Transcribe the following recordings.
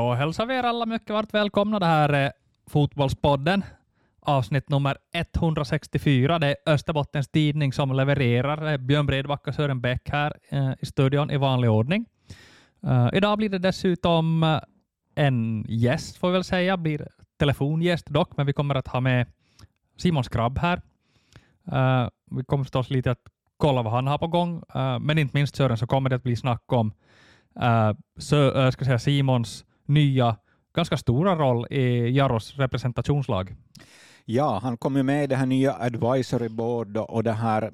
Då hälsar vi er alla mycket varmt välkomna. Det här är Fotbollspodden, avsnitt nummer 164. Det är Österbottens Tidning som levererar. Det är Björn Bredbacka och Sören Bäck här eh, i studion i vanlig ordning. Uh, idag blir det dessutom eh, en gäst, får vi väl säga. Blir telefongäst dock, men vi kommer att ha med Simon Skrabb här. Uh, vi kommer förstås lite att kolla vad han har på gång, men inte minst Sören så kommer det att bli snack om så, ska säga Simons nya, ganska stora roll i Jaros representationslag. Ja, han kom ju med i det här nya advisory board och det här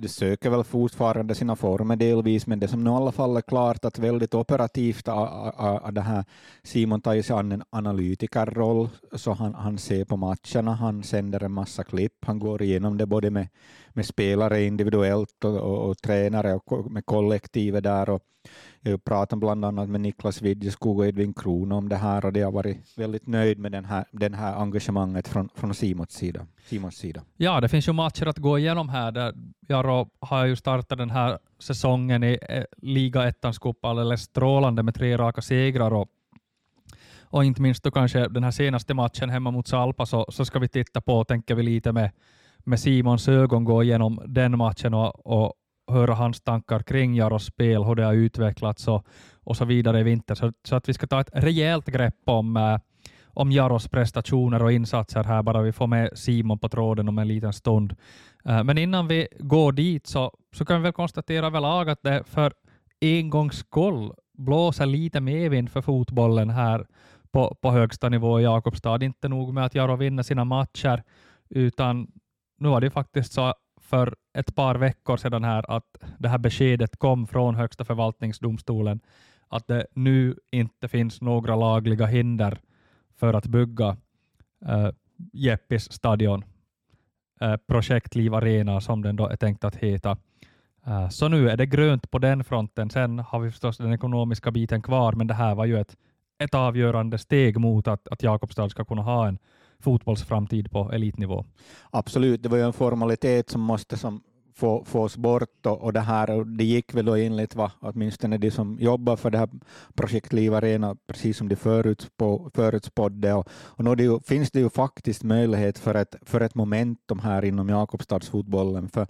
det söker väl fortfarande sina former delvis, men det som nu i alla fall är klart att väldigt operativt är det här Simon tar sig an en analytikerroll, så han, han ser på matcherna, han sänder en massa klipp, han går igenom det både med, med spelare individuellt och, och, och tränare och med kollektivet där och jag pratat bland annat med Niklas Widjeskog och Edvin Kron om det här och de har varit väldigt nöjd med den här, den här engagemanget från, från Simons sida. Simons sida. Ja, det finns ju matcher att gå igenom här. Där Jaro har ju startat den här säsongen i eh, liga ettans cup alldeles strålande med tre raka segrar och och inte minst då kanske den här senaste matchen hemma mot Salpa så, så ska vi titta på, tänker vi lite med, med Simons ögon gå igenom den matchen och, och, höra hans tankar kring Jaros spel, hur det har utvecklats och, och så vidare i vinter. Så, så, att vi ska ta ett rejält grepp om, äh, om Jaros prestationer och insatser här, bara vi får med Simon på tråden om en liten stund. Äh, men innan vi går dit så, så kan vi väl konstatera överlag att det för en gångs skull blåser lite medvind för fotbollen här på, på högsta nivå i Jakobstad. Inte nog med att Jaro vinner sina matcher, utan nu var det faktiskt så för ett par veckor sedan här att det här beskedet kom från Högsta förvaltningsdomstolen att det nu inte finns några lagliga hinder för att bygga eh, äh, Jeppis stadion, äh, Projekt Liv Arena som den då är tänkt att heta. Äh, så nu är det grönt på den fronten. Sen har vi förstås den ekonomiska biten kvar, men det här var ju ett, ett avgörande steg mot att, att Jakobstad ska kunna ha en fotbollsframtid på elitnivå. Absolut, det var ju en formalitet som måste som få, fås bort och, och det här och det gick väl då enligt vad åtminstone de som jobbar för det här projekt Liv Arena, precis som de förutspådde. Och, och nu det finns det ju faktiskt möjlighet för ett, för ett momentum här inom Jakobstadsfotbollen. För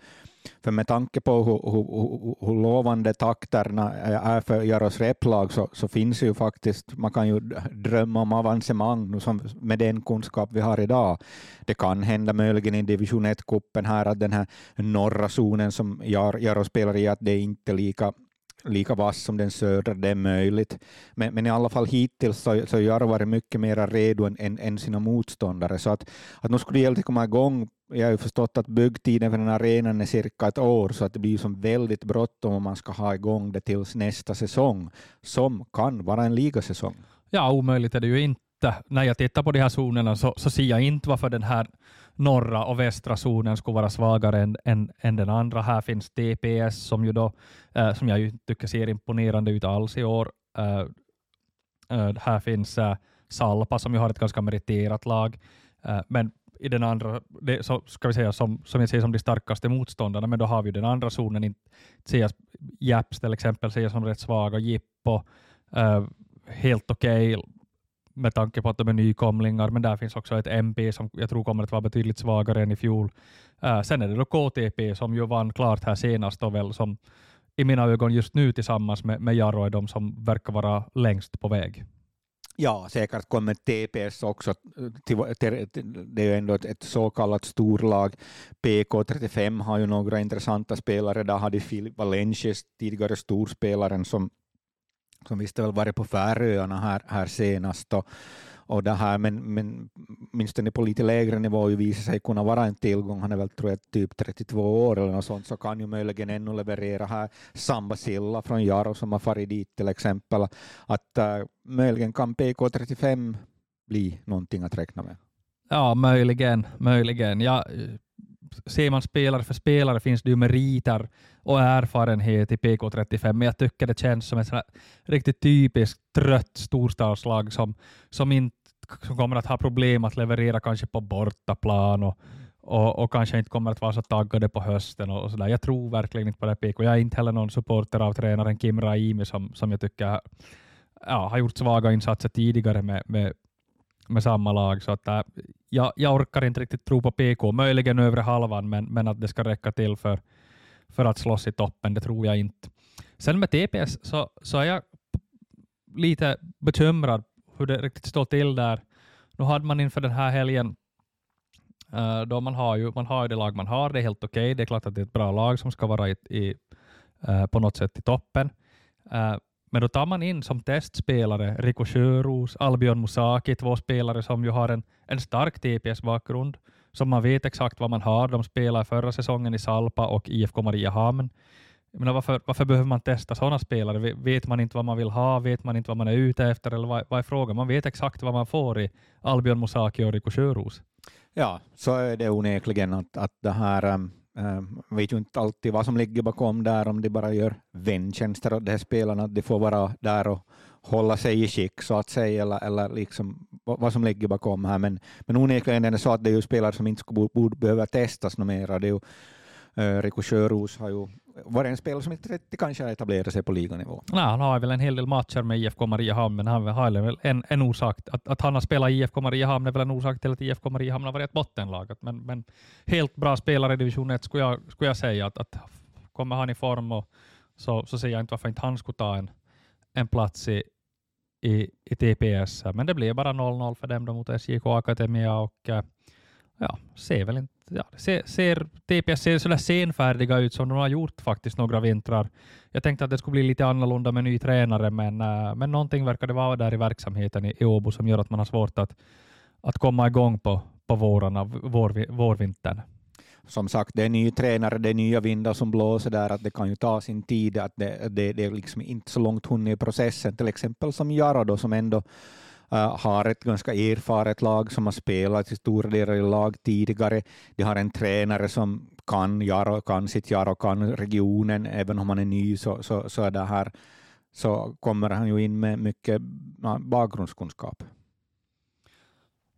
för med tanke på hur, hur, hur lovande takterna är för Jaros replag så, så finns ju faktiskt, man kan ju drömma om avancemang som, med den kunskap vi har idag. Det kan hända möjligen i division 1-cupen här att den här norra zonen som Jaro spelar i, att det är inte lika lika vass som den södra, det är möjligt. Men, men i alla fall hittills så, så har Jaro varit mycket mer redo än, än, än, sina motståndare. Så att, att nu skulle det gälla att komma igång jag har ju förstått att byggtiden för den här arenan är cirka ett år, så att det blir som väldigt bråttom om man ska ha igång det tills nästa säsong, som kan vara en ligasäsong. Ja, omöjligt är det ju inte. När jag tittar på de här zonerna så, så ser jag inte varför den här norra och västra zonen skulle vara svagare än, än, än den andra. Här finns TPS som, ju då, äh, som jag ju tycker ser imponerande ut alls i år. Äh, äh, här finns Salpa som ju har ett ganska meriterat lag. men i den andra, det, så ska vi säga som, som jag ser som de starkaste motståndarna, men då har vi den andra zonen, inte Japs till exempel ser jag som rätt svaga, Jippo uh, helt okej okay, med tanke på att de är nykomlingar, men där finns också ett MP som jag tror kommer att vara betydligt svagare än i fjol. Uh, sen är det då KTP som ju vann klart här senast och väl som i mina ögon just nu tillsammans med, med Jaro är de som verkar vara längst på väg. Ja, säkert kommer TPS också. det är ju ändå ett, så kallat storlag. PK35 har ju några intressanta spelare. Där hade Filip Valencius, tidigare storspelaren, som, som visste väl varit på Färöarna här, här senast. Och, och det här, men, men åtminstone på lite lägre nivå visar sig kunna vara en tillgång. Han är väl tror jag, typ 32 år eller något sånt, så kan ju möjligen ännu leverera här. Samba Silla från Jaro som har farit dit till exempel. Att uh, möjligen kan PK35 bli någonting att räkna med. Ja, möjligen, möjligen. Ja, ser man spelare för spelare finns det ju meriter och erfarenhet i PK35, men jag tycker det känns som ett riktigt typiskt trött storstadslag som, som inte som kommer att ha problem att leverera kanske på bortaplan och, och, och kanske inte kommer att vara så taggade på hösten. och, och så där. Jag tror verkligen inte på det PK. Jag är inte heller någon supporter av tränaren Kim Raimi som, som jag tycker ja, har gjort svaga insatser tidigare med, med, med samma lag. Så att, äh, jag, jag orkar inte riktigt tro på PK. Möjligen övre halvan, men, men att det ska räcka till för, för att slåss i toppen, det tror jag inte. Sen med TPS så, så är jag lite bekymrad hur det riktigt står till där. Nu hade man inför den här helgen Uh, då man har ju man har ju det lag man har, det är helt okej. Okay. Det är klart att det är ett bra lag som ska vara i, i uh, på något sätt i toppen. Uh, men då tar man in som testspelare Rico Sjöros, Albion Musaki, två spelare som ju har en, en stark TPS-bakgrund, som man vet exakt vad man har. De spelade förra säsongen i Salpa och IFK Mariehamn. Men varför, varför behöver man testa sådana spelare? Vet man inte vad man vill ha? Vet man inte vad man är ute efter? Eller vad, vad är frågan? Man vet exakt vad man får i Albion Musaki och Rico Sjöros. Ja, så är det onekligen att, att det här um, vet ju inte alltid vad som ligger bakom där, om de bara gör väntjänster åt de här spelarna, att de får vara där och hålla sig i skick så att säga, eller, eller liksom vad som ligger bakom här. Men, men onekligen är det så att det är ju spelare som inte borde, borde behöva testas något mera. Det är ju, äh, Rico Sjöros har ju var det en spelare som inte kanske har etablerat sig på liganivå? Nej, han har väl en hel del matcher med IFK Mariehamn, men han har väl en, en orsak. Att, att han har spelat i IFK Mariehamn är väl en orsak till att IFK Mariehamn har varit ett bottenlag. Men, men helt bra spelare i division 1 skulle jag, skulle jag säga. Att, att kommer han i form och, så, så ser jag inte varför inte han skulle ta en, en plats i, i, i TPS. Men det blev bara 0-0 för dem då mot SJK Akademia och eh, ja, ser väl inte ja, ser, typ ser, TPS ser sådär senfärdiga ut som de har gjort faktiskt några vintrar. Jag tänkte att det skulle bli lite annorlunda med ny tränare, men, äh, men någonting verkar det vara där i verksamheten i, i Åbo som gör att man har svårt att, att komma igång på, på vårarna, vår, vårvintern. Som sagt, det är ny tränare, det är nya vindar som blåser där, att det kan ju ta sin tid, att det, det, det är liksom inte så långt hunnit i processen, till exempel som Jaro då, som ändå Eh, har ett ganska erfaret lag som har spelat i stora delar i lag tidigare. De har en tränare som kan Jaro, kan sitt Jaro, kan regionen, även om han är ny så, så, så, är det här, så kommer han ju in med mycket bakgrundskunskap.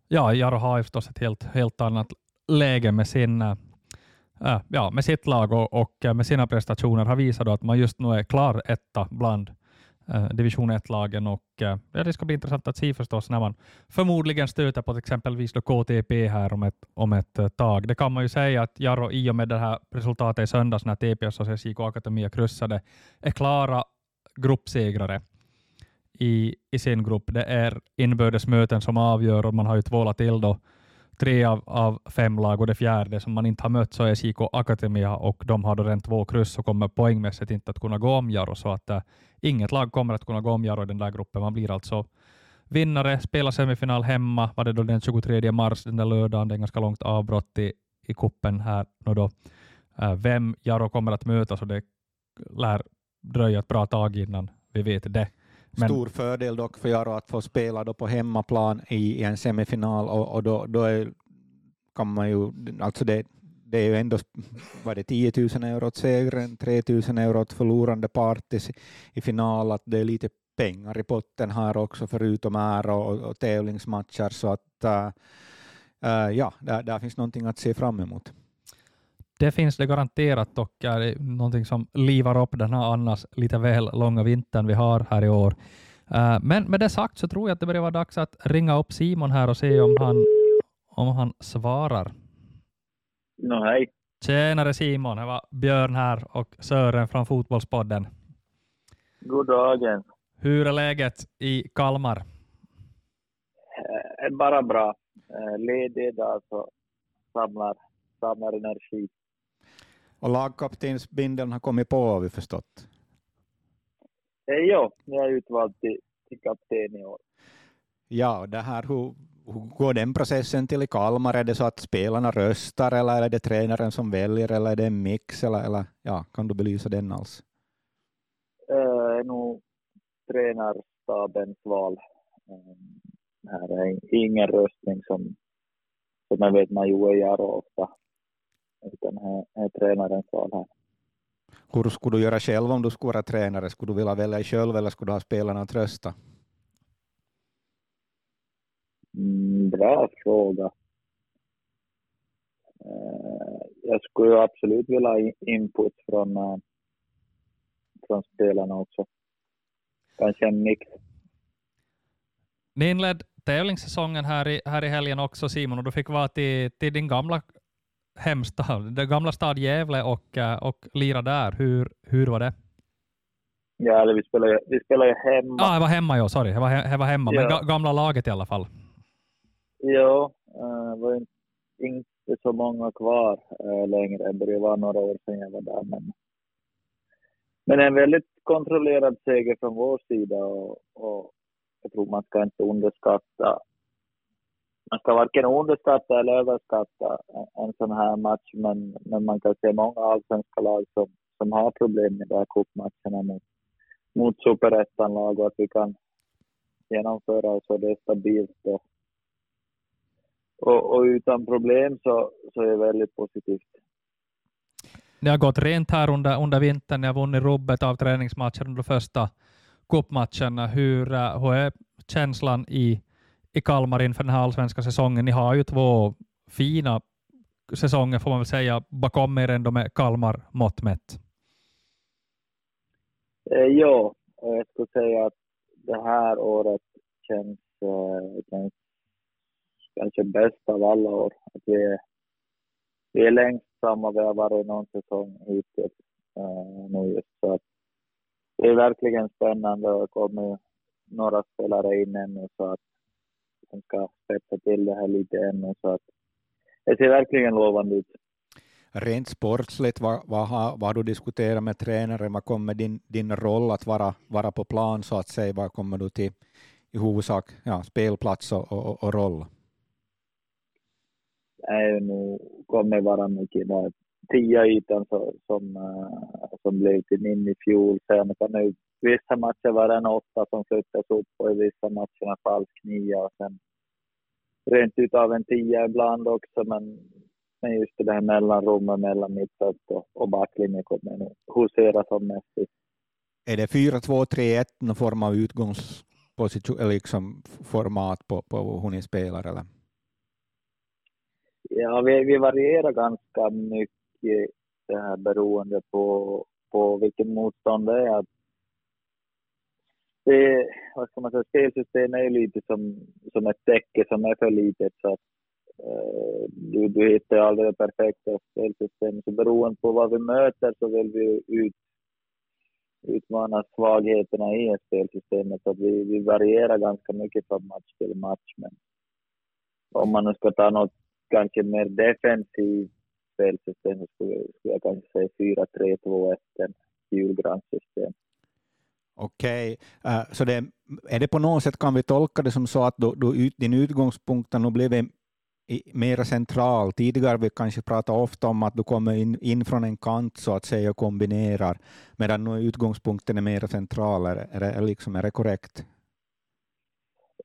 Ja, Jaro har ju förstås ett helt, helt annat läge med sin äh, ja, med sitt lag och, och eh, med sina prestationer har visat att man just nu är klar etta bland Eh, division 1-lagen och eh, ja, det ska bli intressant att se förstås när man förmodligen stöter på exempelvis då KTP här om ett, om ett eh, tag. Det kan man ju säga att Jaro i och med det här resultatet i söndags när TPS och SJK Akademia kryssade är klara gruppsegrare i, i sin grupp. Det är inbördes möten som avgör och man har ju tvålat till då tre av, av fem lag och det fjärde som man inte har mött så är SJK Akademia och de har då redan två kryss och kommer poängmässigt inte att kunna gå om Jaro så att äh, inget lag kommer att kunna gå om Jaro i den där gruppen. Man blir alltså vinnare, spelar semifinal hemma, var det då den 23 mars, den där lördagen, det är ganska långt avbrott i, i kuppen här nu då. Eh, vem Jaro kommer att möta så det lär dröja ett bra tag innan vi vet det. Men... Stor fördel dock för Jaro att få spela då på hemmaplan i, i en semifinal och, och då, då är, kan man ju, alltså det, det är ju ändå var det 10 000 euro åt segern, 3 000 euro åt förlorande part i, i final, att det är lite pengar i potten här också förutom ära och, och tävlingsmatcher så att äh, äh, ja, där, där finns någonting att se fram emot. Det finns det garanterat och är någonting som livar upp den här annars lite väl långa vintern vi har här i år. Äh, men med det sagt så tror jag att det börjar vara dags att ringa upp Simon här och se om han, om han svarar. No, hej. Tjenare Simon, det var Björn här och Sören från Fotbollspodden. God dagen. Hur är läget i Kalmar? Eh, bara bra. Eh, ledig idag så samlar, samlar energi. Och lagkaptensbindeln har kommit på har vi förstått. Eh, jo, jag är utvald till, till kapten i år. Ja, det här, hur, hur går den processen till i Kalmar? Är det så att spelarna röstar eller är det tränaren som väljer eller är det en mix? Eller, eller, ja, kan du belysa den alls? Uh, är nog tränarstabens val. Uh, här är ingen röstning som, som jag vet man gör ofta utan är, är tränarens val här. Hur skulle du göra själv om du skulle vara tränare? Skulle du vilja välja själv eller skulle du ha spelarna att rösta? Mm, bra fråga. Uh, jag skulle absolut vilja ha input från, uh, från spelarna också. Kanske en mix. Ni inledde tävlingssäsongen här i, här i helgen också Simon och du fick vara till, till din gamla hemstad, den gamla stad Gävle och, eh, och lira där. Hur, hur var det? Ja, eller vi spelade, vi spelade hemma. Ja, ah, jag var hemma, ja, sorry. Jag var, jag var hemma, ja. men ga, gamla laget i alla fall. Ja, det var inte, inte så många kvar äh, längre. Det var några år sedan jag var där. Men, men en väldigt kontrollerad seger från vår sida och, och jag tror man ska inte underskatta man ska varken underskatta eller överskatta en, sån här match, men, men man kan se många allsvenska lag som, som har problem med de här cupmatcherna mot, mot superettan-lag och att vi kan genomföra så det är stabilt och, och, och, utan problem så, så är det väldigt positivt. Det har gått rent här under, under vintern. Ni har vunnit rubbet av träningsmatcher under första cupmatchen. Hur, hur är känslan i, i Kalmar inför den här allsvenska säsongen? Ni har ju två fina säsonger får man väl säga bakom er ändå med Kalmar mått mätt. Eh, ja, jag skulle säga att det här året känns, eh, känns kanske bäst av alla år. Att vi, är, vi är längst samma vi har varit någon säsong hittills. eh, nu just. Så att det är verkligen spännande och det kommer några spelare in ännu så att de ska spetsa till det här lite ännu. Så att det ser verkligen lovande ut. Rent sportsligt, vad, vad, har, vad har du diskuterat med tränaren? Vad kommer din, din roll att vara, vara på plan så att säga? Vad kommer du till i huvudsak ja, spelplats och, och, och roll? Är nu kommer vara mycket där tia ytan så, som, uh, som blev till min i fjol. Sen kan det vissa matcher var det en åtta som flyttas upp och i vissa matcher en falsk nia och sen rent utav en tia ibland också. Men, men just det här mellanrummet mellan mittfält och, och backlinje kommer nog husera som mest. Är det 4-2-3-1 någon form av utgångsposition, eller liksom format på, på hur ni spelar? Eller? Ja, vi, vi varierar ganska mycket det här beroende på, på vilken motstånd det är. Det, vad ska man säga, spelsystemet är lite som, som ett täcke som är för litet så att eh, du, du hittar aldrig det perfekta spelsystemet. Så beroende på vad vi möter så vill vi ut, utmana svagheterna i spelsystemet. Så att vi, vi varierar ganska mycket från match till match. Men om man nu ska ta något kanske mer defensivt spelsystem så skulle, skulle jag kanske säga 4-3-2-1, julgranssystem. Okej, okay. uh, så det, är det på något sätt, kan vi tolka det som så att du, du, din utgångspunkt har blivit mer central. Tidigare vi kanske pratat ofta om att du kommer in, in från en kant så att säga och kombinerar, medan nu utgångspunkten är mer central. Är, är, det, liksom, är det korrekt?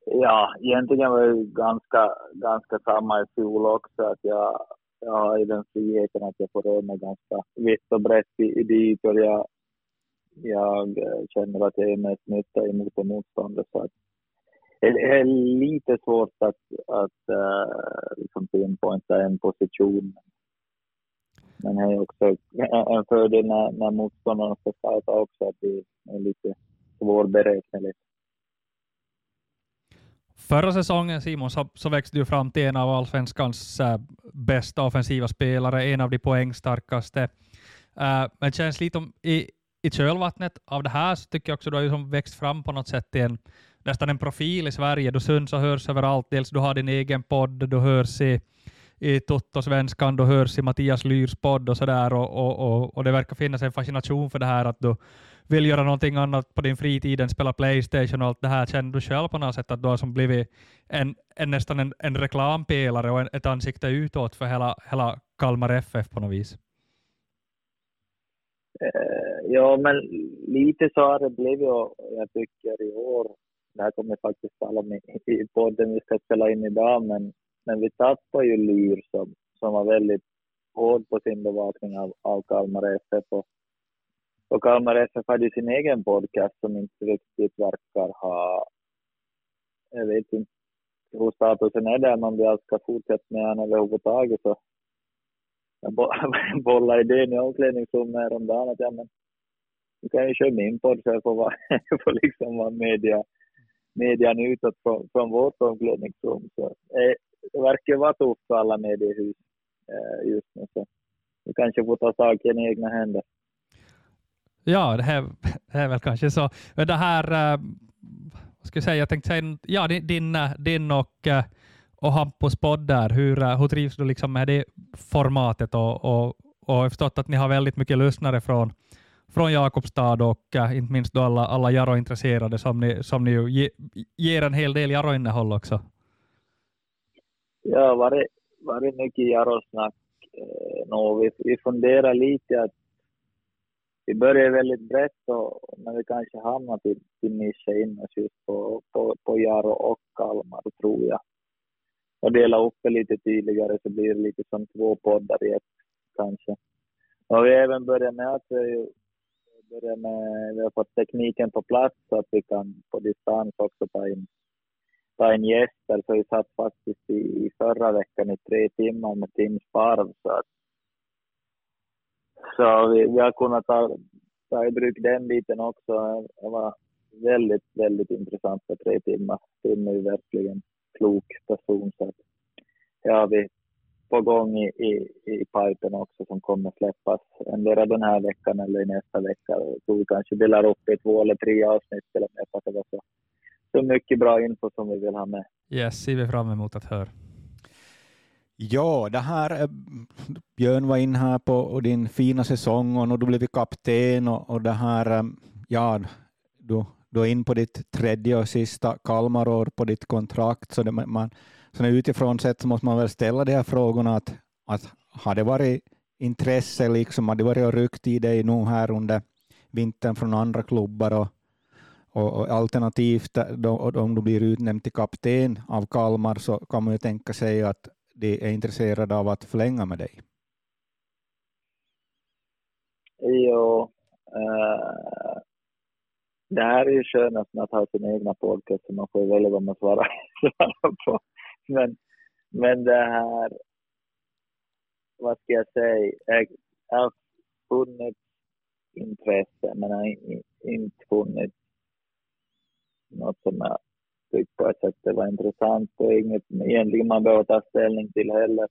Ja, egentligen var det ganska, ganska samma i fjol också. Att jag, jag har ju den friheten att jag får röra mig ganska vitt och brett i, i dit och jag, jag eh, känner att jag är mest nytta emot en motståndare. Så att det är lite svårt att, att uh, liksom pinpointa en position. Men det är också en fördel när, när motståndarna ska starta också, att det är lite svårberäkneligt. Förra säsongen Simon så, så växte du fram till en av allsvenskans äh, bästa offensiva spelare, en av de poängstarkaste. Äh, men det känns lite om, i, i kölvattnet av det här så tycker jag också du har ju växt fram på något sätt till en, nästan en profil i Sverige. Du syns och hörs överallt. Dels du har din egen podd, du hörs i, i Toto-svenskan, du hörs i Mattias Lyrs podd och sådär. Och, och, och, och det verkar finnas en fascination för det här att du vill göra någonting annat på din fritid än spela Playstation och allt det här, känner du själv på något sätt att du har som blivit en, en nästan en, en reklampelare och en, ett ansikte utåt för hela, hela Kalmar FF på något vis? Eh, ja, men lite så har det blivit och jag tycker i år, det här kommer faktiskt falla med i podden vi ska spela in idag, men, men vi tappade ju Lyr som, som var väldigt hård på sin bevakning av, av Kalmar FF och och Kalmar FF hade sin egen podcast som inte riktigt verkar ha... Jag vet inte hur statusen är där, men om vi ska fortsätta med den överhuvudtaget så... Jag bollade idén i omklädningsrummet häromdagen att ja, men du kan ju köra min podd så jag får, vara, jag får liksom vara media, median utåt från, från vårt omklädningsrum. Så, eh, det verkar vara tufft för alla mediehus eh, just nu. Så Du kanske får ta saken i egna händer. Ja, det är, det är väl kanske så. Det här, äh, vad ska jag säga, jag tänkte säga, ja, din, din eh, och, eh, och Hampus podd där, hur, hur trivs du liksom med det formatet? Och, och, och jag har förstått att ni har väldigt mycket lyssnare från, från Jakobstad och äh, inte minst då alla, alla Jaro-intresserade som ni, som ni ju ge, ger en hel del Jaro-innehåll också. Ja, varit, varit mycket Jaro-snack. Eh, no, vi, vi funderar lite att vi började väldigt brett och men vi kanske hamnade till, till nischa in oss just på, på, på Jaro och Kalmar, tror jag. Och dela upp det lite tydligare så blir det lite som två poddar i ett kanske. Och vi har även börjat med att vi, börjat med, vi har fått tekniken på plats så att vi kan på distans också ta in, ta in gäster. Så vi satt faktiskt i, förra veckan i tre timmar med Tim Sparv så att så vi, vi har kunnat ta, ta i bruk den biten också. Det var väldigt, väldigt intressant för tre timmar. Tim är ju verkligen klok person så att det har vi på gång i, i, i pipen också som kommer släppas endera den här veckan eller i nästa vecka. Så vi kanske delar upp i två eller tre avsnitt eller med för att det var så, så mycket bra info som vi vill ha med. Yes, ser vi fram emot att höra. Ja, det här, eh, Björn var in här på din fina säsong och du blev kapten och, och det här, eh, ja, du, du är in på ditt tredje och sista Kalmarår på ditt kontrakt, så, det, man, så utifrån sett så måste man väl ställa de här frågorna att, att har det varit intresse, liksom, har det varit och ryckt i dig nu här under vintern från andra klubbar och, och, och alternativt eh, då, om du blir utnämnd till kapten av Kalmar så kan man ju tänka sig att de är intresserade av att förlänga med dig? Jo, äh, det här är ju skönast med att ha sin egna podcast, så man får välja vad man svarar, på. Men, men det här, vad ska jag säga, jag har funnit intresse, men jag har inte funnit något som jag tyckte på ett sätt det var intressant och inget egentligen man behöver ta ställning till heller.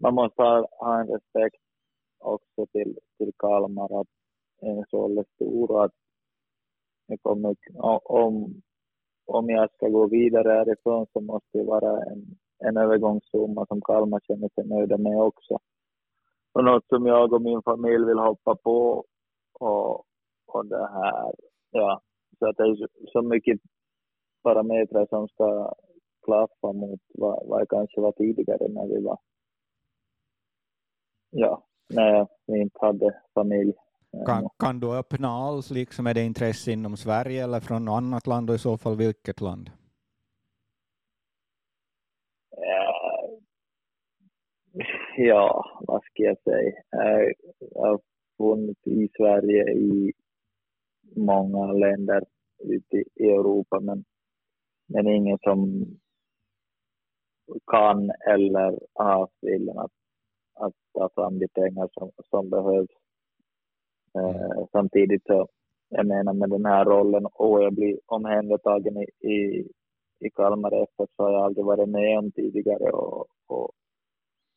Man måste ha, ha en respekt också till, till Kalmar att en så är stor att jag kommer, om, om jag ska gå vidare härifrån så måste det vara en, en övergångssumma som Kalmar känner sig nöjda med också. Och något som jag och min familj vill hoppa på och, och det här, ja, så att det är så mycket parametrar som ska klaffa mot vad, vad kanske var tidigare när vi var, ja, när vi inte hade familj. Kan, kan du öppna alls liksom, är det intresse inom Sverige eller från något annat land och i så fall vilket land? Ja, vad ska jag säga? Jag har funnits i Sverige i många länder ute i Europa, men men ingen som kan eller har viljan att, att ta fram de pengar som, som behövs. Eh, samtidigt så, jag menar med den här rollen och jag blir omhändertagen i, i, i Kalmar FF så har jag aldrig varit med om tidigare och, och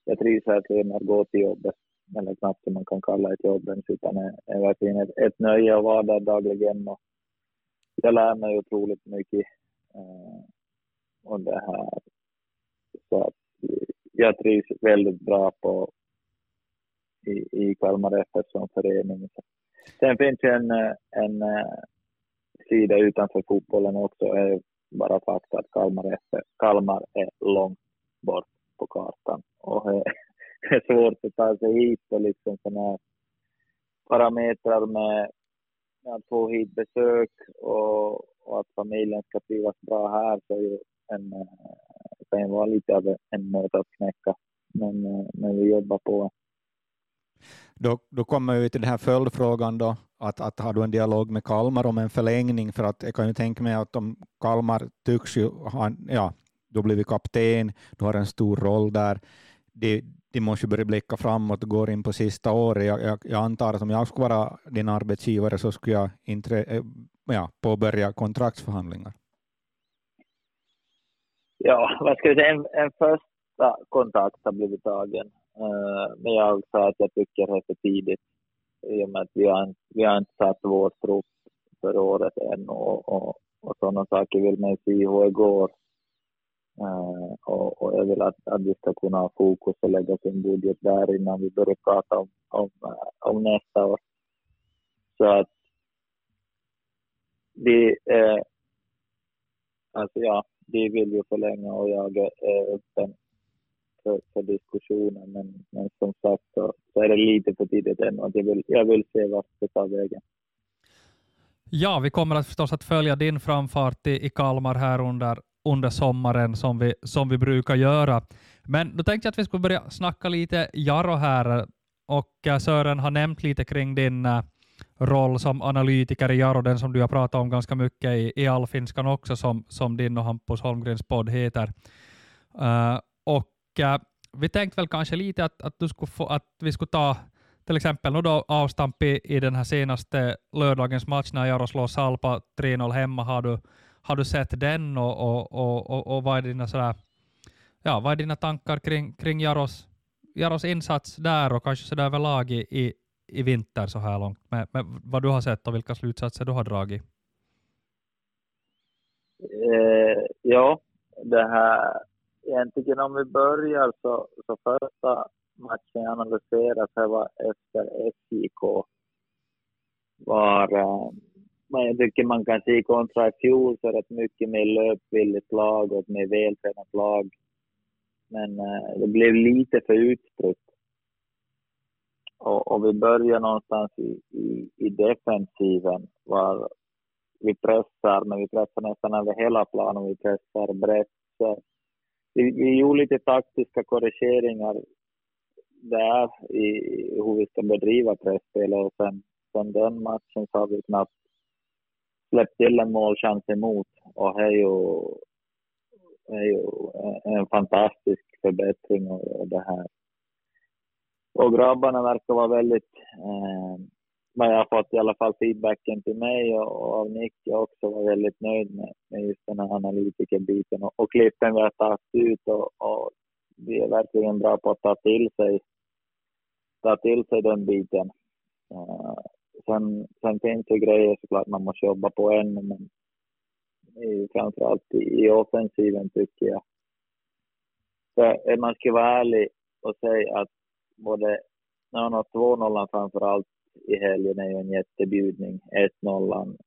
jag trivs verkligen med att gå till jobbet, eller knappt som man kan kalla ett jobb ens, utan det är verkligen ett, ett nöje att vara där dagligen och jag lär mig otroligt mycket Eh, och det här. Så att eh, jag trivs väldigt bra på i, i Kalmar FF som förening. Sen finns det en, eh, en sida utanför fotbollen också, är bara fakta att Kalmar, FF, Kalmar är långt bort på kartan och det är svårt att ta sig hit och liksom sådana parametrar med att få hit besök och, och att familjen ska trivas bra här så är ju en, eh, kan ju vara lite av en nöt att knäcka. Men, eh, men vi jobbar på. Då, då kommer vi till den här följdfrågan då, att, att har du en dialog med Kalmar om en förlängning? För att jag kan ju tänka mig att om Kalmar tycks ju ha, ja, du har blivit kapten, du har en stor roll där. Det, de måste börja blicka framåt och går in på sista året. Jag, jag, jag antar att om jag skulle vara din arbetsgivare så skulle jag inte, eh, ja, påbörja kontraktsförhandlingar? Ja, vad ska vi säga, en, en första kontakt har blivit tagen. Uh, men jag sa att jag tycker det är för tidigt i och med att vi har, vi har inte satt vår trupp för året än och, och, och sådana saker vill man se hur det går. Uh, och, och jag vill att, att vi ska kunna ha fokus och lägga sin budget där innan vi börjar prata om, om, eh, om nästa år. Så att vi, uh, alltså ja, vi vill ju förlänga och jag är öppen för, för diskussionen. Men, men som sagt så, så, är det lite för tidigt än och jag vill, jag vill se vart det tar vägen. Ja, vi kommer att förstås att följa din framfart i, i Kalmar här under, under sommaren som vi, som vi brukar göra. Men då tänkte jag att vi skulle börja snacka lite Jaro här och eh, Sören har nämnt lite kring din eh, roll som analytiker i Jaro, den som du har pratat om ganska mycket i, i Allfinskan också, som, som din och Hampus Holmgrens podd heter. Uh, och uh, vi tänkte väl kanske lite att, att, du skulle få, att vi skulle ta till exempel nu då avstamp i, i den här senaste lördagens match när Jaro slår Salpa 3-0 hemma. Har du, har du sett den och, och, och, och, och vad, är dina sådär, ja, vad är dina tankar kring, kring Jaros, Jaros insats där och kanske sådär överlag i, i, i vinter så här långt, med, med vad du har sett och vilka slutsatser du har dragit? Eh, ja, det här, egentligen om vi börjar så, så första matchen analyseras här var efter SJK var, eh, jag tycker man kan se kontra i fjol så ett mycket mer löpvilligt lag och ett mer vältränat lag. Men eh, det blev lite för utspritt och, och vi börjar någonstans i, i, i defensiven var vi pressar, men vi pressar nästan över hela planen. Vi pressar brett. Så vi, vi gjorde lite taktiska korrigeringar där i hur vi ska bedriva pressspel och sen, sen den matchen så har vi knappt släppt till en målchans emot och det är ju, är ju en fantastisk förbättring och det här och grabbarna verkar vara väldigt, eh, men jag har fått i alla fall feedbacken till mig och, och av Nicke också, var väldigt nöjd med, med just den här analytikerbiten och, och klippen vi har tagit ut och, och vi är verkligen bra på att ta till sig, ta till sig den biten. Uh, sen, sen finns det grejer såklart man måste jobba på ännu, men i, framförallt i, i offensiven tycker jag. Så man ska vara ärlig och säga att både ja, 2-0 framförallt i helgen är ju en jättebjudning. 1-0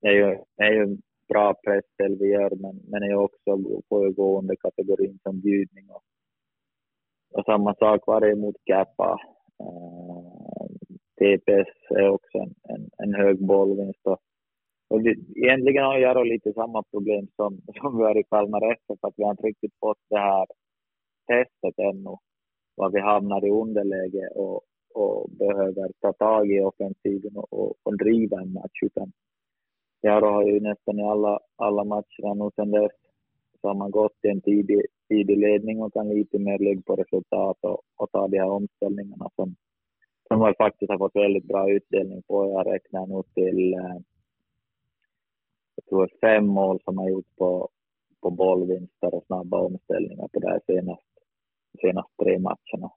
är ju, är ju en bra pressspel vi gör, men, men är också får ju gå under kategorin som bjudning. Och, och samma sak var det mot Kappa. Uh, eh, TPS är också en, en, en hög bollvinst. Och, och det, egentligen har Jaro lite samma problem som, som vi har i Kalmar FF, att vi har inte riktigt fått det här testet ännu var vi hamnar i underläge och, och behöver ta tag i offensiven och, och, och driva en match. Utan Jaro har ju nästan i alla, alla matcherna nu sedan dess så har man gått i en tidig, tidig ledning och kan lite mer lägga på resultat och, och ta de här omställningarna som, som man faktiskt har fått väldigt bra utdelning på. Jag räknar nog till eh, jag tror fem mål som har gjorts på, på bollvinster och snabba omställningar på här senaste senaste tre matcherna.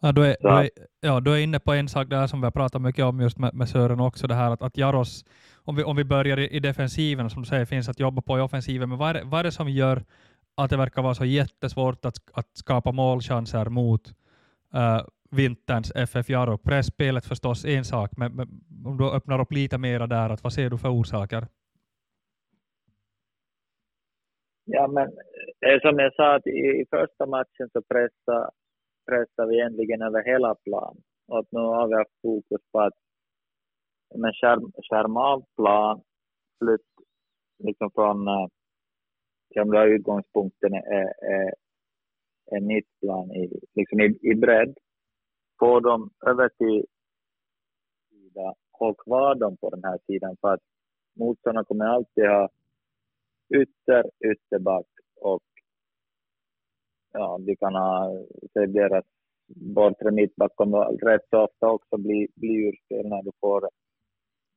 Ja, du, är, du, är, ja, du är inne på en sak där som vi har pratat mycket om just med, med Sören också, det här att, att Jaros, om vi, om vi börjar i, i defensiven, som du säger, finns att jobba på i offensiven, men vad är, vad är det som gör att det verkar vara så jättesvårt att, att skapa målchanser mot uh, vinterns FF Jaro? Pressspelet förstås en sak, men, men om du öppnar upp lite mera där, att vad ser du för orsaker? Ja, men eh, som jag sa, att i, i första matchen så pressade, pressade vi egentligen över hela plan. Och nu har vi haft fokus på att men skärm, skärma av plan, flytt liksom från som gamla utgångspunkten är, är, är mittplan i, liksom i, i bredd. Få dem över till sida, håll kvar dem på den här sidan för att motståndarna kommer alltid ha ytter, ytterback och ja, vi kan ha se deras bortre mittback kommer rätt så ofta också bli, bli urspel när du får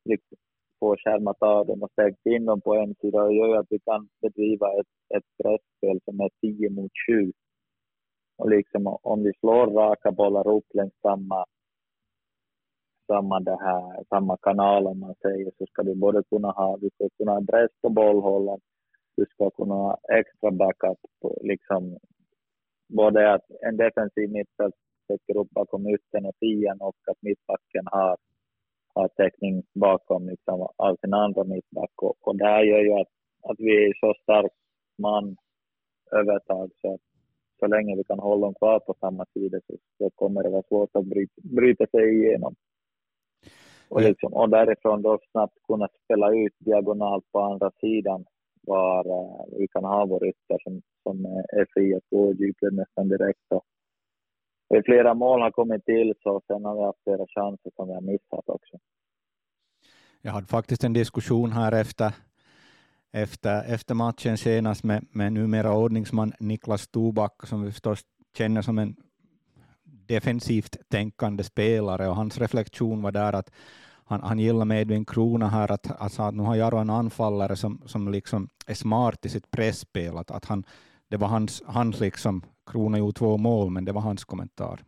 liksom, påskärmat av dem och stängt in dem på en sida och gör ju att vi kan bedriva ett, ett pressspel som är 10 mot 7. Och liksom om vi slår raka bollar upp längs samma, samma, det här, samma kanal om man säger så ska du både kunna ha, du ska kunna ha press på bollhållaren, du ska kunna ha extra backup, på, liksom både att en defensiv mittfält täcker upp bakom yttern och tian och att mittbacken har, har täckning bakom liksom, all sin andra mittback. Och, och det här gör ju att, att vi är så stark man övertag så att så länge vi kan hålla dem kvar på samma sida så, så kommer det vara svårt att bryta, bryta sig igenom. Och, liksom, och därifrån då snabbt kunna spela ut diagonalt på andra sidan var uh, vi kan ha vår ytter som, som är fri att gå i nästan direkt. Och, och flera mål har kommit till så sen har vi haft flera chanser som vi har missat också. Jag hade faktiskt en diskussion här efter, efter, efter matchen senast med, med numera ordningsman Niklas Tobak, som vi förstås känner som en defensivt tänkande spelare och hans reflektion var där att han, han gillar med Edvin Krona här att, alltså att nu har Jaro en anfallare som, som liksom är smart i sitt pressspel, att, att han, det var hans, hans liksom, Krona gjorde två mål, men det var hans kommentar.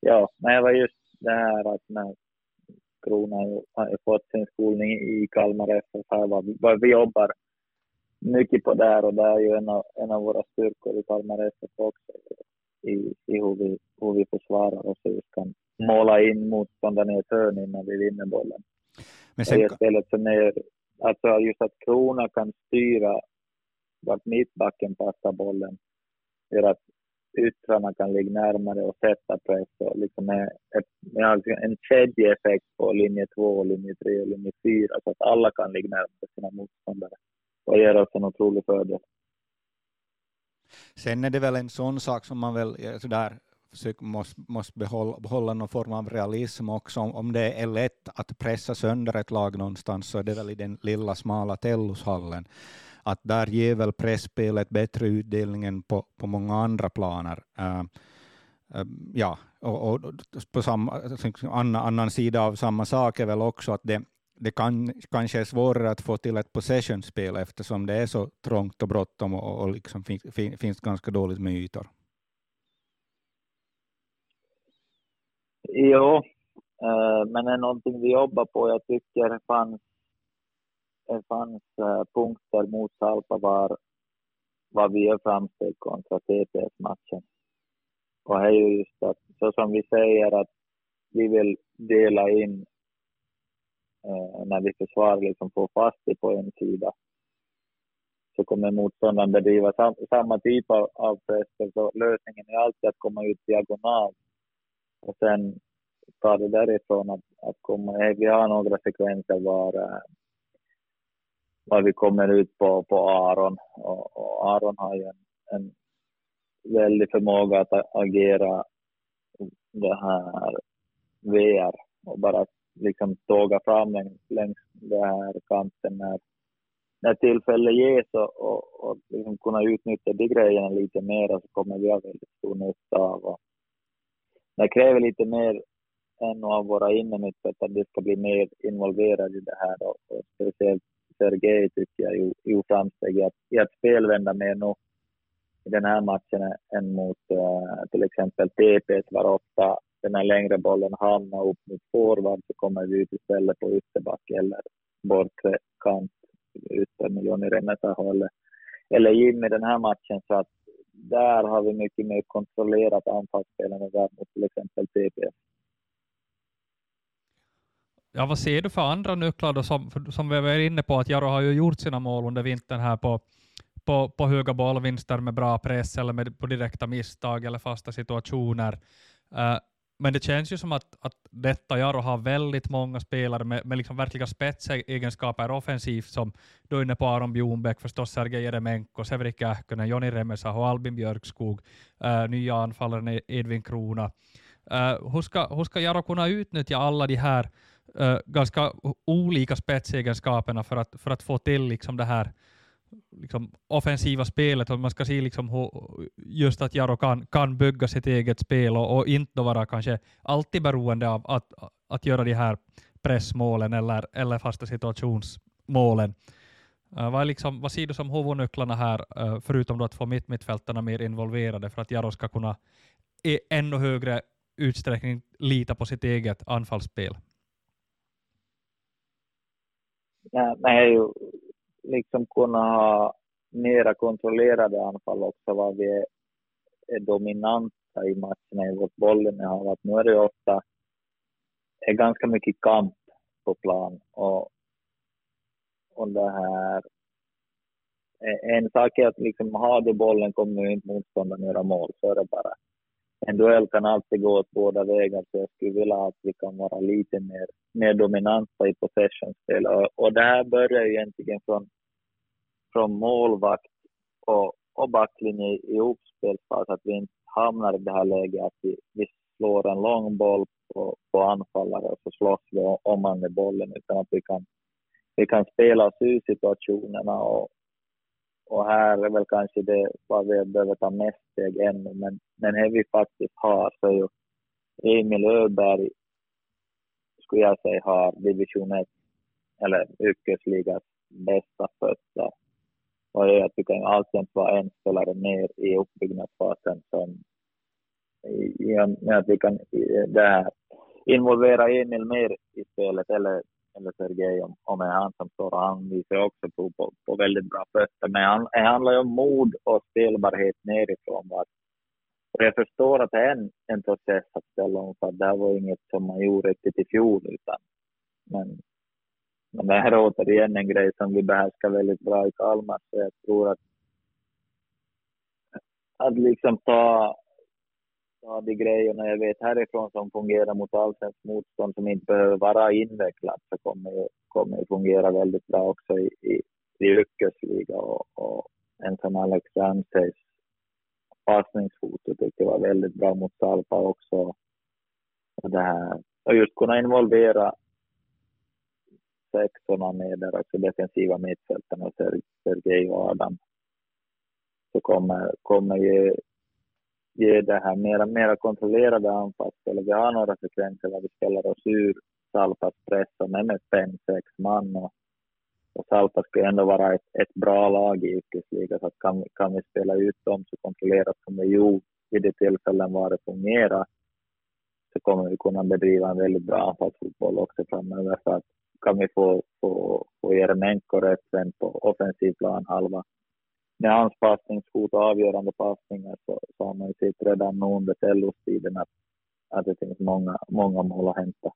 Ja, men det var just det här att när Krona har fått sin skolning i Kalmar FF, här var, var vi jobbar mycket på där och det är ju en av, en av våra styrkor i Kalmar FF också i, i hur, vi, hur vi försvarar och just kan måla in motståndaren i ett hörn innan vi vinner bollen. Men sen... Och spelet som är, alltså just att Krona kan styra vart mittbacken passar bollen gör att yttrarna kan ligga närmare och sätta press och liksom med, med en kedjeeffekt på linje 2, linje 3 och linje 4 så att alla kan ligga närmare sina motståndare och ger oss en otrolig fördel. Sen är det väl en sån sak som man väl sådär försöker, måste, måste behålla, behålla någon form av realism också. Om det är lätt att pressa sönder ett lag någonstans så är det väl i den lilla smala Tellushallen. Att där ger väl pressspelet bättre utdelning än på, på många andra planer. Uh, uh, ja, och, och, på samma, annan, annan sida av samma sak är väl också att det, det kan, kanske är svårare att få till ett possessionspel eftersom det är så trångt och bråttom och, och liksom fin, fin, finns ganska dåligt med ytor. Jo, eh, men det är någonting vi jobbar på. Jag tycker det fanns, det fanns eh, punkter mot Salpa var, var vi gör framsteg kontra TPS-matchen. Och det är ju just att, så som vi säger, att vi vill dela in eh, när vi försvarar, liksom få fast det på en sida så kommer motståndaren bedriva sam, samma typ av, av press. Så lösningen är alltid att komma ut diagonalt och sen ta det därifrån att, att komma. Eh, vi har några sekvenser var, eh, vad var vi kommer ut på, på Aron och, och Aron har ju en, en väldig förmåga att agera det här VR och bara liksom tåga fram längs, längs den här kanten när, när tillfälle ges och, och, och liksom kunna utnyttja de grejerna lite mer så kommer vi ha väldigt stor nytta av. Och det kräver lite mer än av våra innermittfältare att det ska bli mer involverade i det här och, och speciellt Sergej tycker jag gjort framsteg i att, i att spelvända mer nu i den här matchen än mot uh, till exempel TPS var ofta den här längre bollen hamnar upp mot forward så kommer vi ut istället på ytterback eller bortre kant ytter med Jonny Remetaho eller, eller Jimmy den här matchen så att där har vi mycket mer kontrollerat anfallsspelen än mot till exempel TPS. Ja, vad ser du för andra nycklar då, som, som vi var inne på, att Jaro har ju gjort sina mål under vintern här på, på, på höga bollvinster med bra press eller med, på direkta misstag eller fasta situationer. Uh, men det känns ju som att, att detta Jaro har väldigt många spelare med, med liksom verkliga spetsegenskaper offensivt, som du är inne på Aron Bjornbäck, förstås Sergej Jeremenko, Severi Kähkönen, Joni Remesa och Albin Björkskog, uh, nya anfallaren e- Edvin Krona. Uh, hur, ska, hur ska Jaro kunna utnyttja alla de här uh, ganska olika spetsegenskaperna för att, för att få till liksom det här liksom, offensiva spelet och man ska se liksom hur, just att Jaro kan, kan bygga sitt eget spel och, och inte vara kanske alltid beroende av att, att göra de här pressmålen eller, eller fasta situationsmålen. Uh, vad, liksom, vad ser du som huvudnycklarna här, uh, förutom då att få mitt mittfältarna mer involverade för att Jaro ska kunna i ännu högre utsträckning lita på sitt eget anfallsspel? Ja, men jag ju liksom kunna ha mera kontrollerade anfall också, vad vi är, är dominanta i matcherna i vårt bollinnehav. Att nu är det ofta är ganska mycket kamp på plan och, och det här en sak är att liksom har du bollen kommer ju inte motståndaren göra mål, så är det bara. En duell kan alltid gå åt båda vägar, så jag skulle vilja att vi kan vara lite mer, mer dominanta i possessionspel. Och, och det här börjar ju egentligen från, från målvakt och, och backlinje i uppspelsfas, att vi inte hamnar i det här läget att vi, vi slår en lång boll på, på anfallare och så slåss vi om man med bollen, utan att vi kan, vi kan spela oss ur situationerna och, och här är väl kanske det vad vi behöver ta mest steg ännu, men, men det vi faktiskt har så är ju Emil Öberg, skulle jag säga, har division 1 eller yrkesligas bästa fötter. Och jag tycker att vi kan alltjämt vara en spelare mer i uppbyggnadsfasen som i, i med att vi kan det involvera Emil mer i spelet eller eller Sergej om, om det är han som står och han visar också på, på, på väldigt bra fötter. Men han, det handlar ju om mod och spelbarhet nerifrån. Och, och jag förstår att det är en, en process att ställa om, för det här var inget som man gjorde riktigt i fjol. Utan, men, men det här är återigen en grej som vi behärskar väldigt bra i Kalmar, så jag tror att att liksom ta ja, de grejerna jag vet härifrån som fungerar mot allsvenskt motstånd som inte behöver vara invecklat så kommer det kommer fungera väldigt bra också i, i, i yrkesliga och, och en som Alex Ramseys passningsfoto tycker jag var väldigt bra mot Salpa också. Och, det här, och just kunna involvera sexorna med där också defensiva mittfältarna, Sergej och Adam, så kommer, kommer ju ge det här mera, mera kontrollerade anfallsspelet. Vi har några sekvenser där vi spelar oss ur Salpas press med fem, sex man. Och, och Salpa ska ändå vara ett, ett bra lag i yrkesliga, så att kan, kan vi spela ut dem så kontrollerat som vi gjort vid de tillfällen var det fungerar, så kommer vi kunna bedriva en väldigt bra anfallsfotboll också framöver. Så att kan vi få, få, få Jeremenko rätt på offensiv plan halva med hans passningsfot och avgörande passningar så, så har man ju sett redan nu under Tellos-tiden att, att det finns många, många mål att hämta.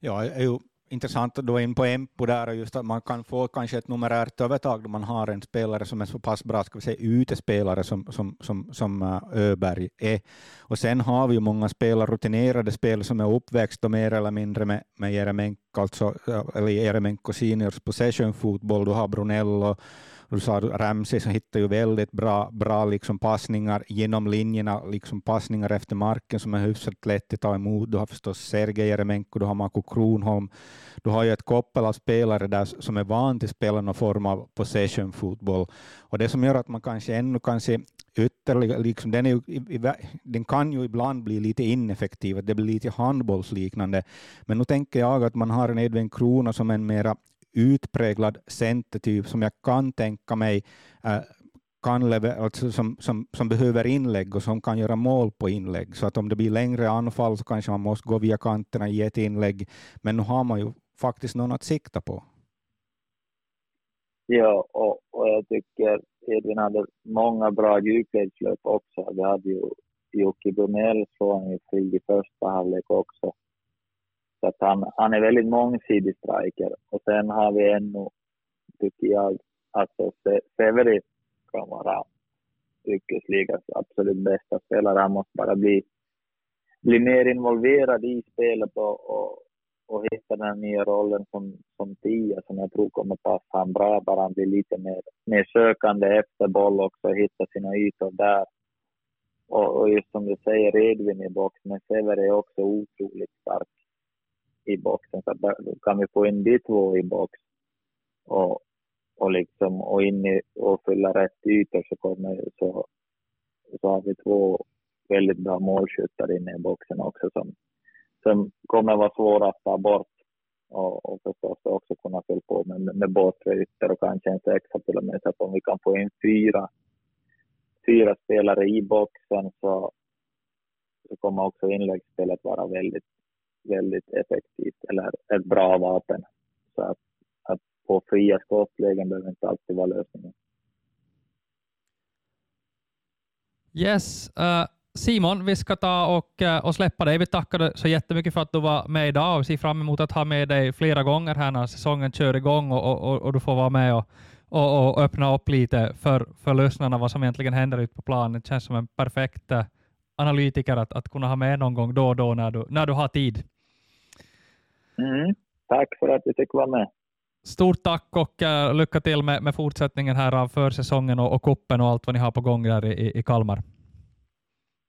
Ja, det är ju intressant att då in på Empo där, och just att man kan få kanske ett numerärt övertag då man har en spelare som är så pass bra, ska vi säga utespelare som, som, som, som eh, Öberg är. Och sen har vi ju många spelare, rutinerade spelare som är uppväxta mer eller mindre med, med Jeremenko, alltså, eh, eller Jeremenko seniors possession fotboll, du har Brunello, du sa Ramsey som hittar ju väldigt bra, bra liksom passningar genom linjerna, liksom passningar efter marken som är hyfsat lätt att ta emot. Du har förstås Sergej Jeremenko, du har Marko Kronholm. Du har ju ett koppel av spelare där som är van till att spela någon form av possession-fotboll. Och det som gör att man kanske ännu kan se ytterligare, liksom, den, ju, den kan ju ibland bli lite ineffektiv, det blir lite handbollsliknande. Men nu tänker jag att man har en Edvin Krona som en mera utpräglad centertyp som jag kan tänka mig äh, kan alltså som, som, som behöver inlägg och som kan göra mål på inlägg. Så att om det blir längre anfall så kanske man måste gå via kanterna i ett inlägg. Men nu har man ju faktiskt någon att sikta på. Ja, och, och jag tycker Edvin hade många bra djupledslöp också. Vi hade ju Jocke Brunell från i första halvlek också. Så att han, han är väldigt mångsidig striker. Och sen har vi ännu, tycker jag, alltså Severi kan vara yrkesligans absolut bästa spelare. Han måste bara bli, bli mer involverad i spelet och, och, och hitta den nya rollen som, som tia som jag tror kommer passa honom bra. Bara han blir lite mer, mer sökande efter boll också och hitta sina ytor där. Och, och just som du säger, Edvin i box, men Severi är också otroligt stark i boxen. Så kan vi få in de två i box och, och, liksom, och, in i, och fylla rätt ytor så, kommer, så, så har vi två väldigt bra målskyttar inne i boxen också som, som kommer vara svåra att ta bort. och, och förstås också kunna fylla på med, med båtre ytter och kanske en sexa till och med. Så att om vi kan få in fyra, fyra spelare i boxen så, så kommer också inläggsspelet vara väldigt, väldigt effektivt eller ett bra vapen. Så att, att få fria skottlägen behöver inte alltid vara lösningen. Yes. Uh, Simon, vi ska ta och, uh, och släppa dig. Vi tackar dig så jättemycket för att du var med idag och ser fram emot att ha med dig flera gånger här när säsongen kör igång och, och, och du får vara med och, och, och, öppna upp lite för, för lyssnarna vad som egentligen händer ute på planen. Det känns som en perfekt uh, analytiker att, att kunna ha med någon gång då och då när du, när du har tid. Mm. Tack för att du fick vara med. Stort tack och uh, lycka till med, med fortsättningen här av försäsongen och, och kuppen och allt vad ni har på gång där i, i Kalmar.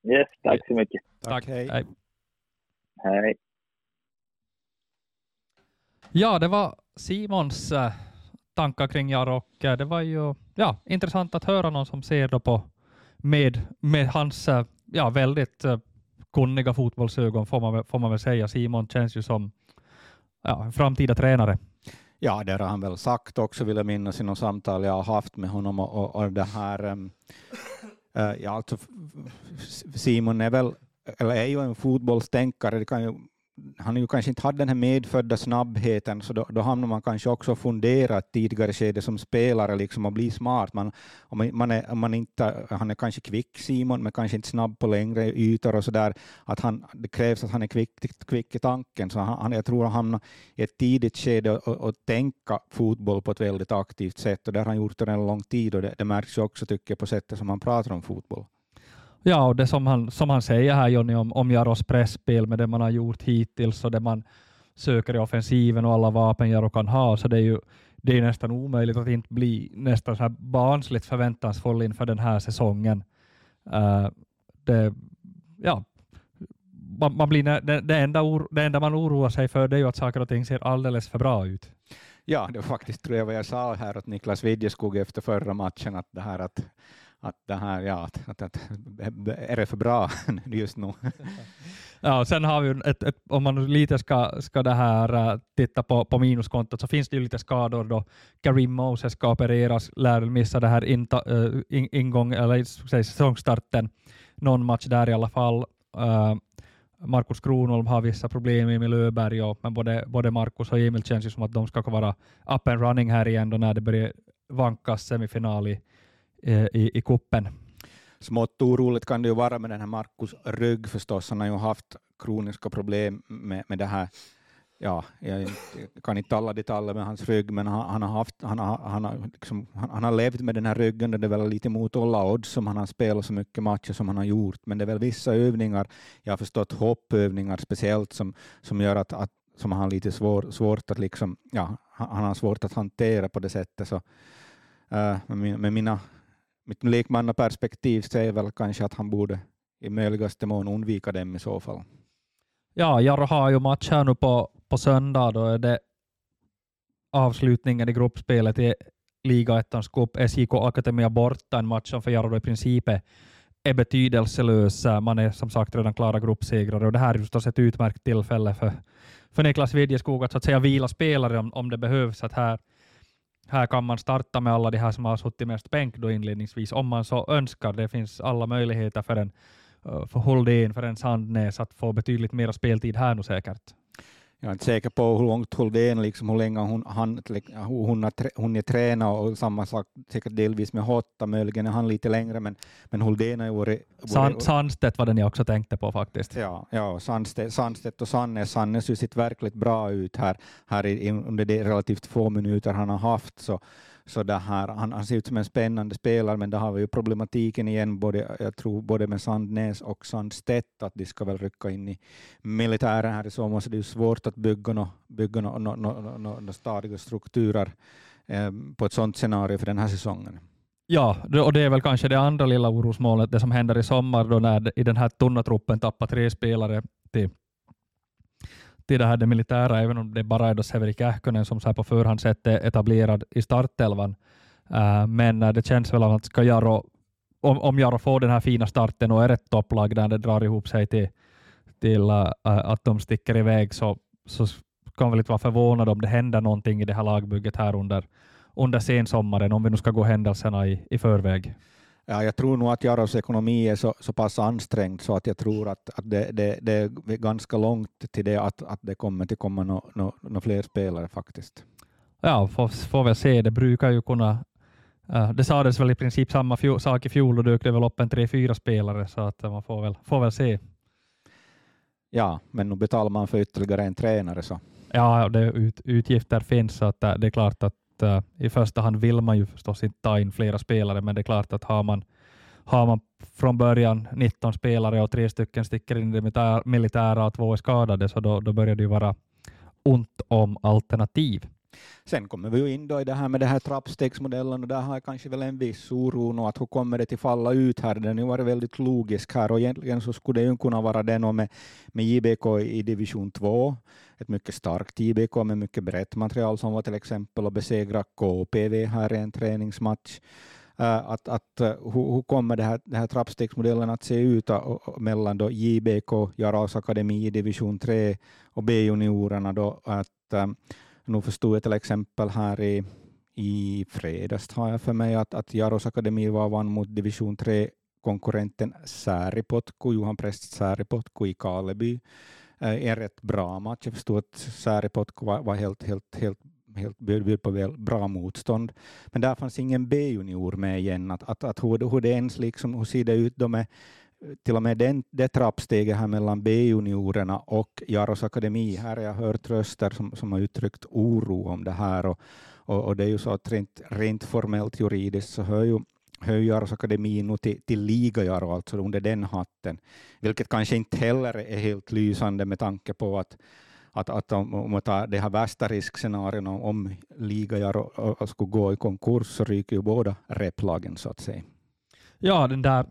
Yes, tack så mycket. Tack, Tack. hej. Hej. Hej. Ja, det var Simons äh, tankar kring Jaro och äh, det var ju ja, intressant att höra någon som ser då på med, med hans äh, ja, väldigt kunniga fotbollsögon får man, får man väl säga. Simon känns ju som ja, framtida tränare. Ja, det har han väl sagt också, vill jag minnas i något samtal jag har haft med honom. Och, och, och det här, um, uh, ja, alltså, Simon är väl, eller är ju en fotbollstänkare. Det kan ju, han har ju kanske inte haft den här medfödda snabbheten, så då, då hamnar man kanske också och funderar ett tidigare skede som spelare liksom och bli smart. Man, om man, man är, om man inte, han är kanske kvick Simon, men kanske inte snabb på längre ytor och så där. Att han, det krävs att han är kvick, kvick i tanken. Så han, jag tror att han hamnar i ett tidigt skede och, och tänka fotboll på ett väldigt aktivt sätt. Och det har han gjort under en lång tid och det, det märks ju också tycker jag på sättet som han pratar om fotboll. Ja, och det som han, som han säger här Jonny om, om Jaros pressspel med det man har gjort hittills och det man söker i offensiven och alla vapen Jaro kan ha, så det är ju det är nästan omöjligt att inte bli nästan så här barnsligt förväntansfull inför den här säsongen. Uh, det, ja, man, man blir, det, det, enda or, det enda man oroar sig för det är ju att saker och ting ser alldeles för bra ut. Ja, det var faktiskt tror jag vad jag sa här åt Niklas Widjeskog efter förra matchen, att det här att att det här, ja, att, att, att, är det för bra just nu? Ja, och sen har vi ett, ett, om man lite ska, ska det här, äh, titta på, på minuskontot så finns det ju lite skador då Karim Moses ska opereras, lär väl missa det här inta, äh, in, ingång, eller säg, säsongstarten, någon match där i alla fall. Äh, Markus Kronholm har vissa problem, Emil Öberg, och, men både, både Markus och Emil känns ju som att de ska vara up and running här igen då när det börjar vankas semifinal i, Eh, i, i kuppen. Smått oroligt kan det ju vara med den här Markus Rygg förstås. Han har ju haft kroniska problem med, med det här. Ja, jag kan inte alla detaljer med hans rygg, men han, han har, haft, han, har, han, har liksom, han, han har levt med den här ryggen. och Det är väl lite mot alla odds som han har spelat så mycket matcher som han har gjort. Men det är väl vissa övningar, jag har förstått hoppövningar speciellt, som, som gör att, att som han har lite svår, svårt att liksom, ja, han, han har svårt att hantera på det sättet. Så, uh, med, med mina mitt lekmannaperspektiv säger väl kanske att han borde i möjligaste mån undvika dem i så fall. Ja, Jarro har ju match här nu på, på söndag. Då är det avslutningen i gruppspelet i ligaettans cup. SJK Akademia borta, en match som för Jarro i princip är, är betydelselös. Man är som sagt redan klara gruppsegrare och det här är förstås ett utmärkt tillfälle för, för Niklas Widjeskog att, så att säga vila spelare om, om det behövs. Att här, här kan man starta med alla de här som har suttit mest bänk då inledningsvis, om man så önskar. Det finns alla möjligheter för en eh, för Holdén, för en Sandnes att få betydligt mer speltid här nu säkert. Jag är inte säker på hur långt Holdén, liksom, hur länge hon, han, hon, har, hon är tränad och samma sak säkert delvis med Hotta, möjligen är han lite längre, men, men Holdén har ju varit... San, Sandstedt var den jag också tänkte på faktiskt. Ja, ja Sandstedt, Sandstedt och Sannäs. Sannäs har sett verkligt bra ut här, här i, under de relativt få minuter han har haft. Så, så det här, han, han ser ut som en spännande spelare, men där har vi ju problematiken igen, både, jag tror både med Sandnäs och Sandstedt, att de ska väl rycka in i militären här i sommar, så det är svårt att bygga några bygga no, no, no, no, no stadiga strukturer eh, på ett sådant scenario för den här säsongen. Ja, och det är väl kanske det andra lilla orosmålet, det som händer i sommar då när i den här tunna truppen tappar tre spelare till till det här det militära, även om det bara är då Severi Kähkönen som så här på förhand sett är etablerad i startelvan. Uh, men eh, det känns väl att ska Jaro, om, om Jaro får den här fina starten och är ett topplag där det drar ihop sig till, till uh, att de sticker iväg så, så kan väl inte vara förvånad om det händer någonting i det här lagbygget här under, under sensommaren, om vi nu ska gå händelserna i, i förväg. Ja, jag tror nog att Jaros ekonomi är så, så pass ansträngd så att jag tror att, att det, det, det är ganska långt till det att, att det kommer att komma några no, no fler spelare faktiskt. Ja, får, får väl se. Det brukar ju kunna Uh, det sades väl i princip samma fjol, sak i fjol och dök det väl upp en tre, fyra spelare så att man får väl, får väl se. Ja, men nu betalar man för ytterligare en tränare så. Ja, det, ut, utgifter finns så att det är klart att uh, i första hand vill man ju förstås inte ta in flera spelare, men det är klart att har man, har man från början 19 spelare och tre stycken sticker in i det militära och två är skadade, så då, då börjar det ju vara ont om alternativ. Sen kommer vi ju in då i det här med det här trappstegsmodellen och där har jag kanske väl en viss oro nu att hur kommer det till falla ut här? Den har ju varit väldigt logisk här och egentligen så skulle det ju kunna vara det med, med JBK i division 2, ett mycket starkt JBK med mycket brett material som var till exempel att besegra KPV här i en träningsmatch. Uh, att, att, uh, hur, hur, kommer det här, det här trappstegsmodellen att se ut uh, mellan då JBK, Jaras Akademi i division 3 och B-juniorerna då att nu förstod jag till exempel här i, i fredags har jag för mig att, att Jaros Akademi var vann mot division 3 konkurrenten Sääripotku, Johan Präst Sääripotku i Kaleby. Eh, en rätt bra match. Jag förstod att Sääripotku var, var helt, helt, helt helt bjöd på väl bra motstånd. Men där fanns ingen B-junior med igen. Att, att, att hur, hur det ens liksom, hur ser det ut då med till och med den, det trappsteget här mellan B-juniorerna och Jaros akademi, här har jag hört röster som, som har uttryckt oro om det här. Och, och, och det är ju så att rent, rent formellt juridiskt så hör ju hör Jaros akademi nu till, till Liga-Jaro, alltså under den hatten, vilket kanske inte heller är helt lysande med tanke på att att, att om, om man tar det här värsta riskscenariot, om Liga-Jaro skulle gå i konkurs så ryker ju båda replagen så att säga. Ja, den där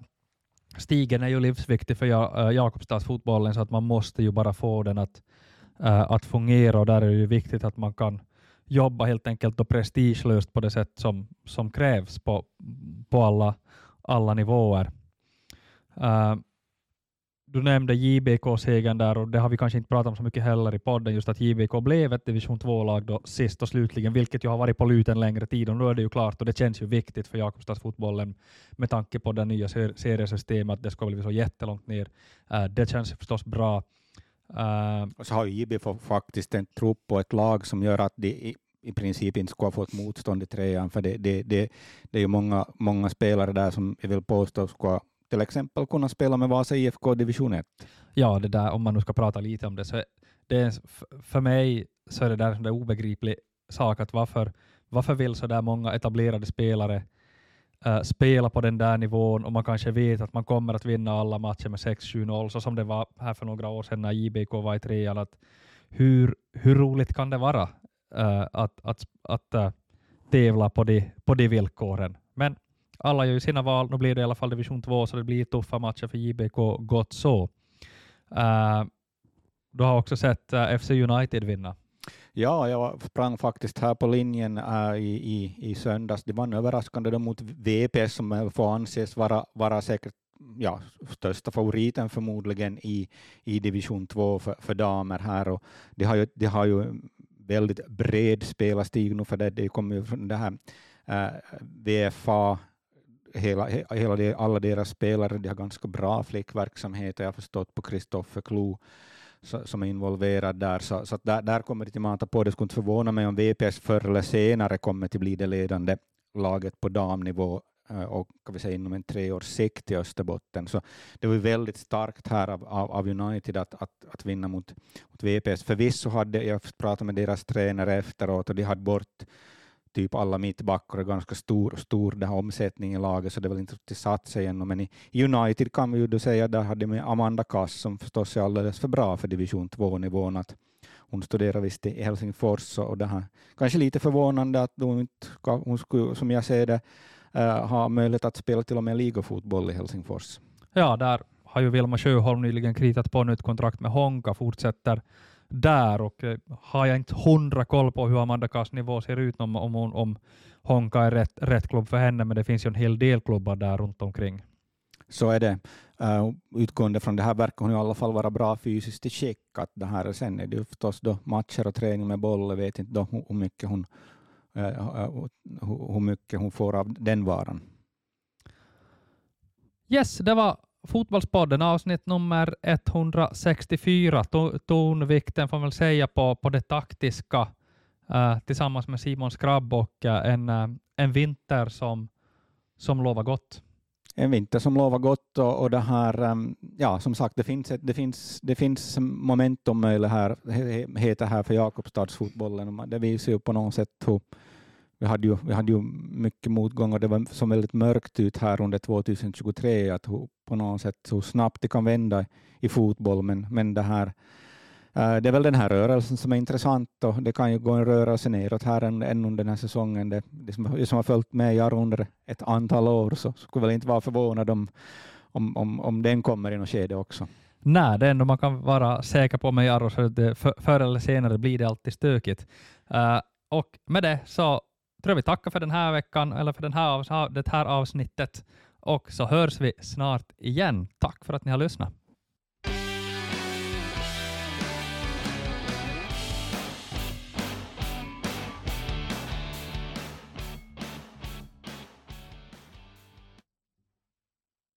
stigen är ju livsviktig för eh, Jakobstadsfotbollen så att man måste ju bara få den att, eh, att fungera och där är det ju viktigt att man kan jobba helt enkelt och prestigelöst på det sätt som, som krävs på, på alla, alla nivåer. Eh, du nämnde JBK-segern där och det har vi kanske inte pratat om så mycket heller i podden, just att JBK blev ett division 2-lag då sist och slutligen, vilket ju har varit på lut en längre tid och nu är det ju klart och det känns ju viktigt för Jakobstadsfotbollen med tanke på det nya seriesystemet, att det ska bli så jättelångt ner. Uh, det känns förstås bra. Uh, och så har ju JBK faktiskt en trupp på ett lag som gör att de i, i princip inte skulle ha fått motstånd i trean, för det, det, det, det är ju många, många spelare där som jag vill påstå skulle till exempel kunna spela med Vasa IFK division 1? Ja, det där, om man nu ska prata lite om det, så det är, för mig så är det där en obegriplig sak att varför, varför vill så där många etablerade spelare uh, spela på den där nivån och man kanske vet att man kommer att vinna alla matcher med 6-7-0, så som det var här för några år sedan när JBK var i trean. Att hur, hur roligt kan det vara uh, att, att, att uh, tävla på de, på de villkoren? Men alla gör ju sina val. Nu blir det i alla fall division 2, så det blir tuffa matcher för JBK. Gott så. Uh, du har också sett eh, uh, FC United vinna. Ja, jag sprang faktiskt här på linjen uh, i, i, i söndags. Det var överraskande då mot VPS som får anses vara, vara säkert ja, största favoriten förmodligen i, i division 2 för, för damer här. Och de, har ju, de har ju väldigt bred spelarstig nu för det, det kommer ju från det här uh, VFA hela, hela de, alla deras spelare de har ganska bra flickverksamhet, jag har förstått på Kristoffer Klo som är involverad där, så, så där, där kommer det till mata på. Det skulle inte förvåna mig om VPS förr eller senare kommer att bli det ledande laget på damnivå eh, och kan vi säga inom en tre års sikt i Österbotten. Så det var väldigt starkt här av, av, av United att, att, att vinna mot, mot VPS. Förvisso hade jag pratat med deras tränare efteråt och de hade bort typ alla mittbackar är ganska stor, stor den här omsättningen i laget, så det är väl inte riktigt satt sig ännu. Men i United kan vi ju då säga, där hade vi Amanda Kass som förstås är alldeles för bra för division 2-nivån. Att hon studerar visst i Helsingfors och det här. Kanske lite förvånande att hon inte, hon skulle, som jag ser det, uh, ha möjlighet att spela till och med ligafotboll i Helsingfors. Ja, där har ju Vilma Sjöholm nyligen kritat på nytt kontrakt med Honka, fortsätter där och eh, har jag inte hundra koll på hur Amanda Kass nivå ser ut om, om, om Honka är rätt, rätt klubb för henne, men det finns ju en hel del klubbar där runt omkring. Så är det. Uh, utgående från det här verkar hon i alla fall vara bra fysiskt i skick. Att det här, sen är det ju förstås då matcher och träning med boll. Jag vet inte då hur mycket hon, uh, hur mycket hon får av den varan. Yes, det var Fotbollspodden avsnitt nummer 164. Tonvikten får man väl säga på, på det taktiska uh, tillsammans med Simon Skrabb och uh, en, uh, en vinter som, som lovar gott. En vinter som lovar gott och, och det här, um, ja som sagt, det finns, det finns, det finns momentum här, heter här för Jakobstadsfotbollen. Det visar ju på något sätt hur vi hade ju, vi hade ju mycket motgång och det var som väldigt mörkt ut här under 2023, att hur, på något sätt hur snabbt det kan vända i fotboll, men, men det här eh, det är väl den här rörelsen som är intressant och det kan ju gå en rörelse neråt här än, under den här säsongen. Det, det som, som har följt med Jarro under ett antal år så skulle väl inte vara förvånad om, om, om, om den kommer i något skede också. Nej, det enda man kan vara säker på med Jarro, så att det, förr eller senare blir det alltid stökigt. Uh, och med det så tror jag vi tackar för den här veckan, eller för den här, det här avsnittet, och så hörs vi snart igen. Tack för att ni har lyssnat.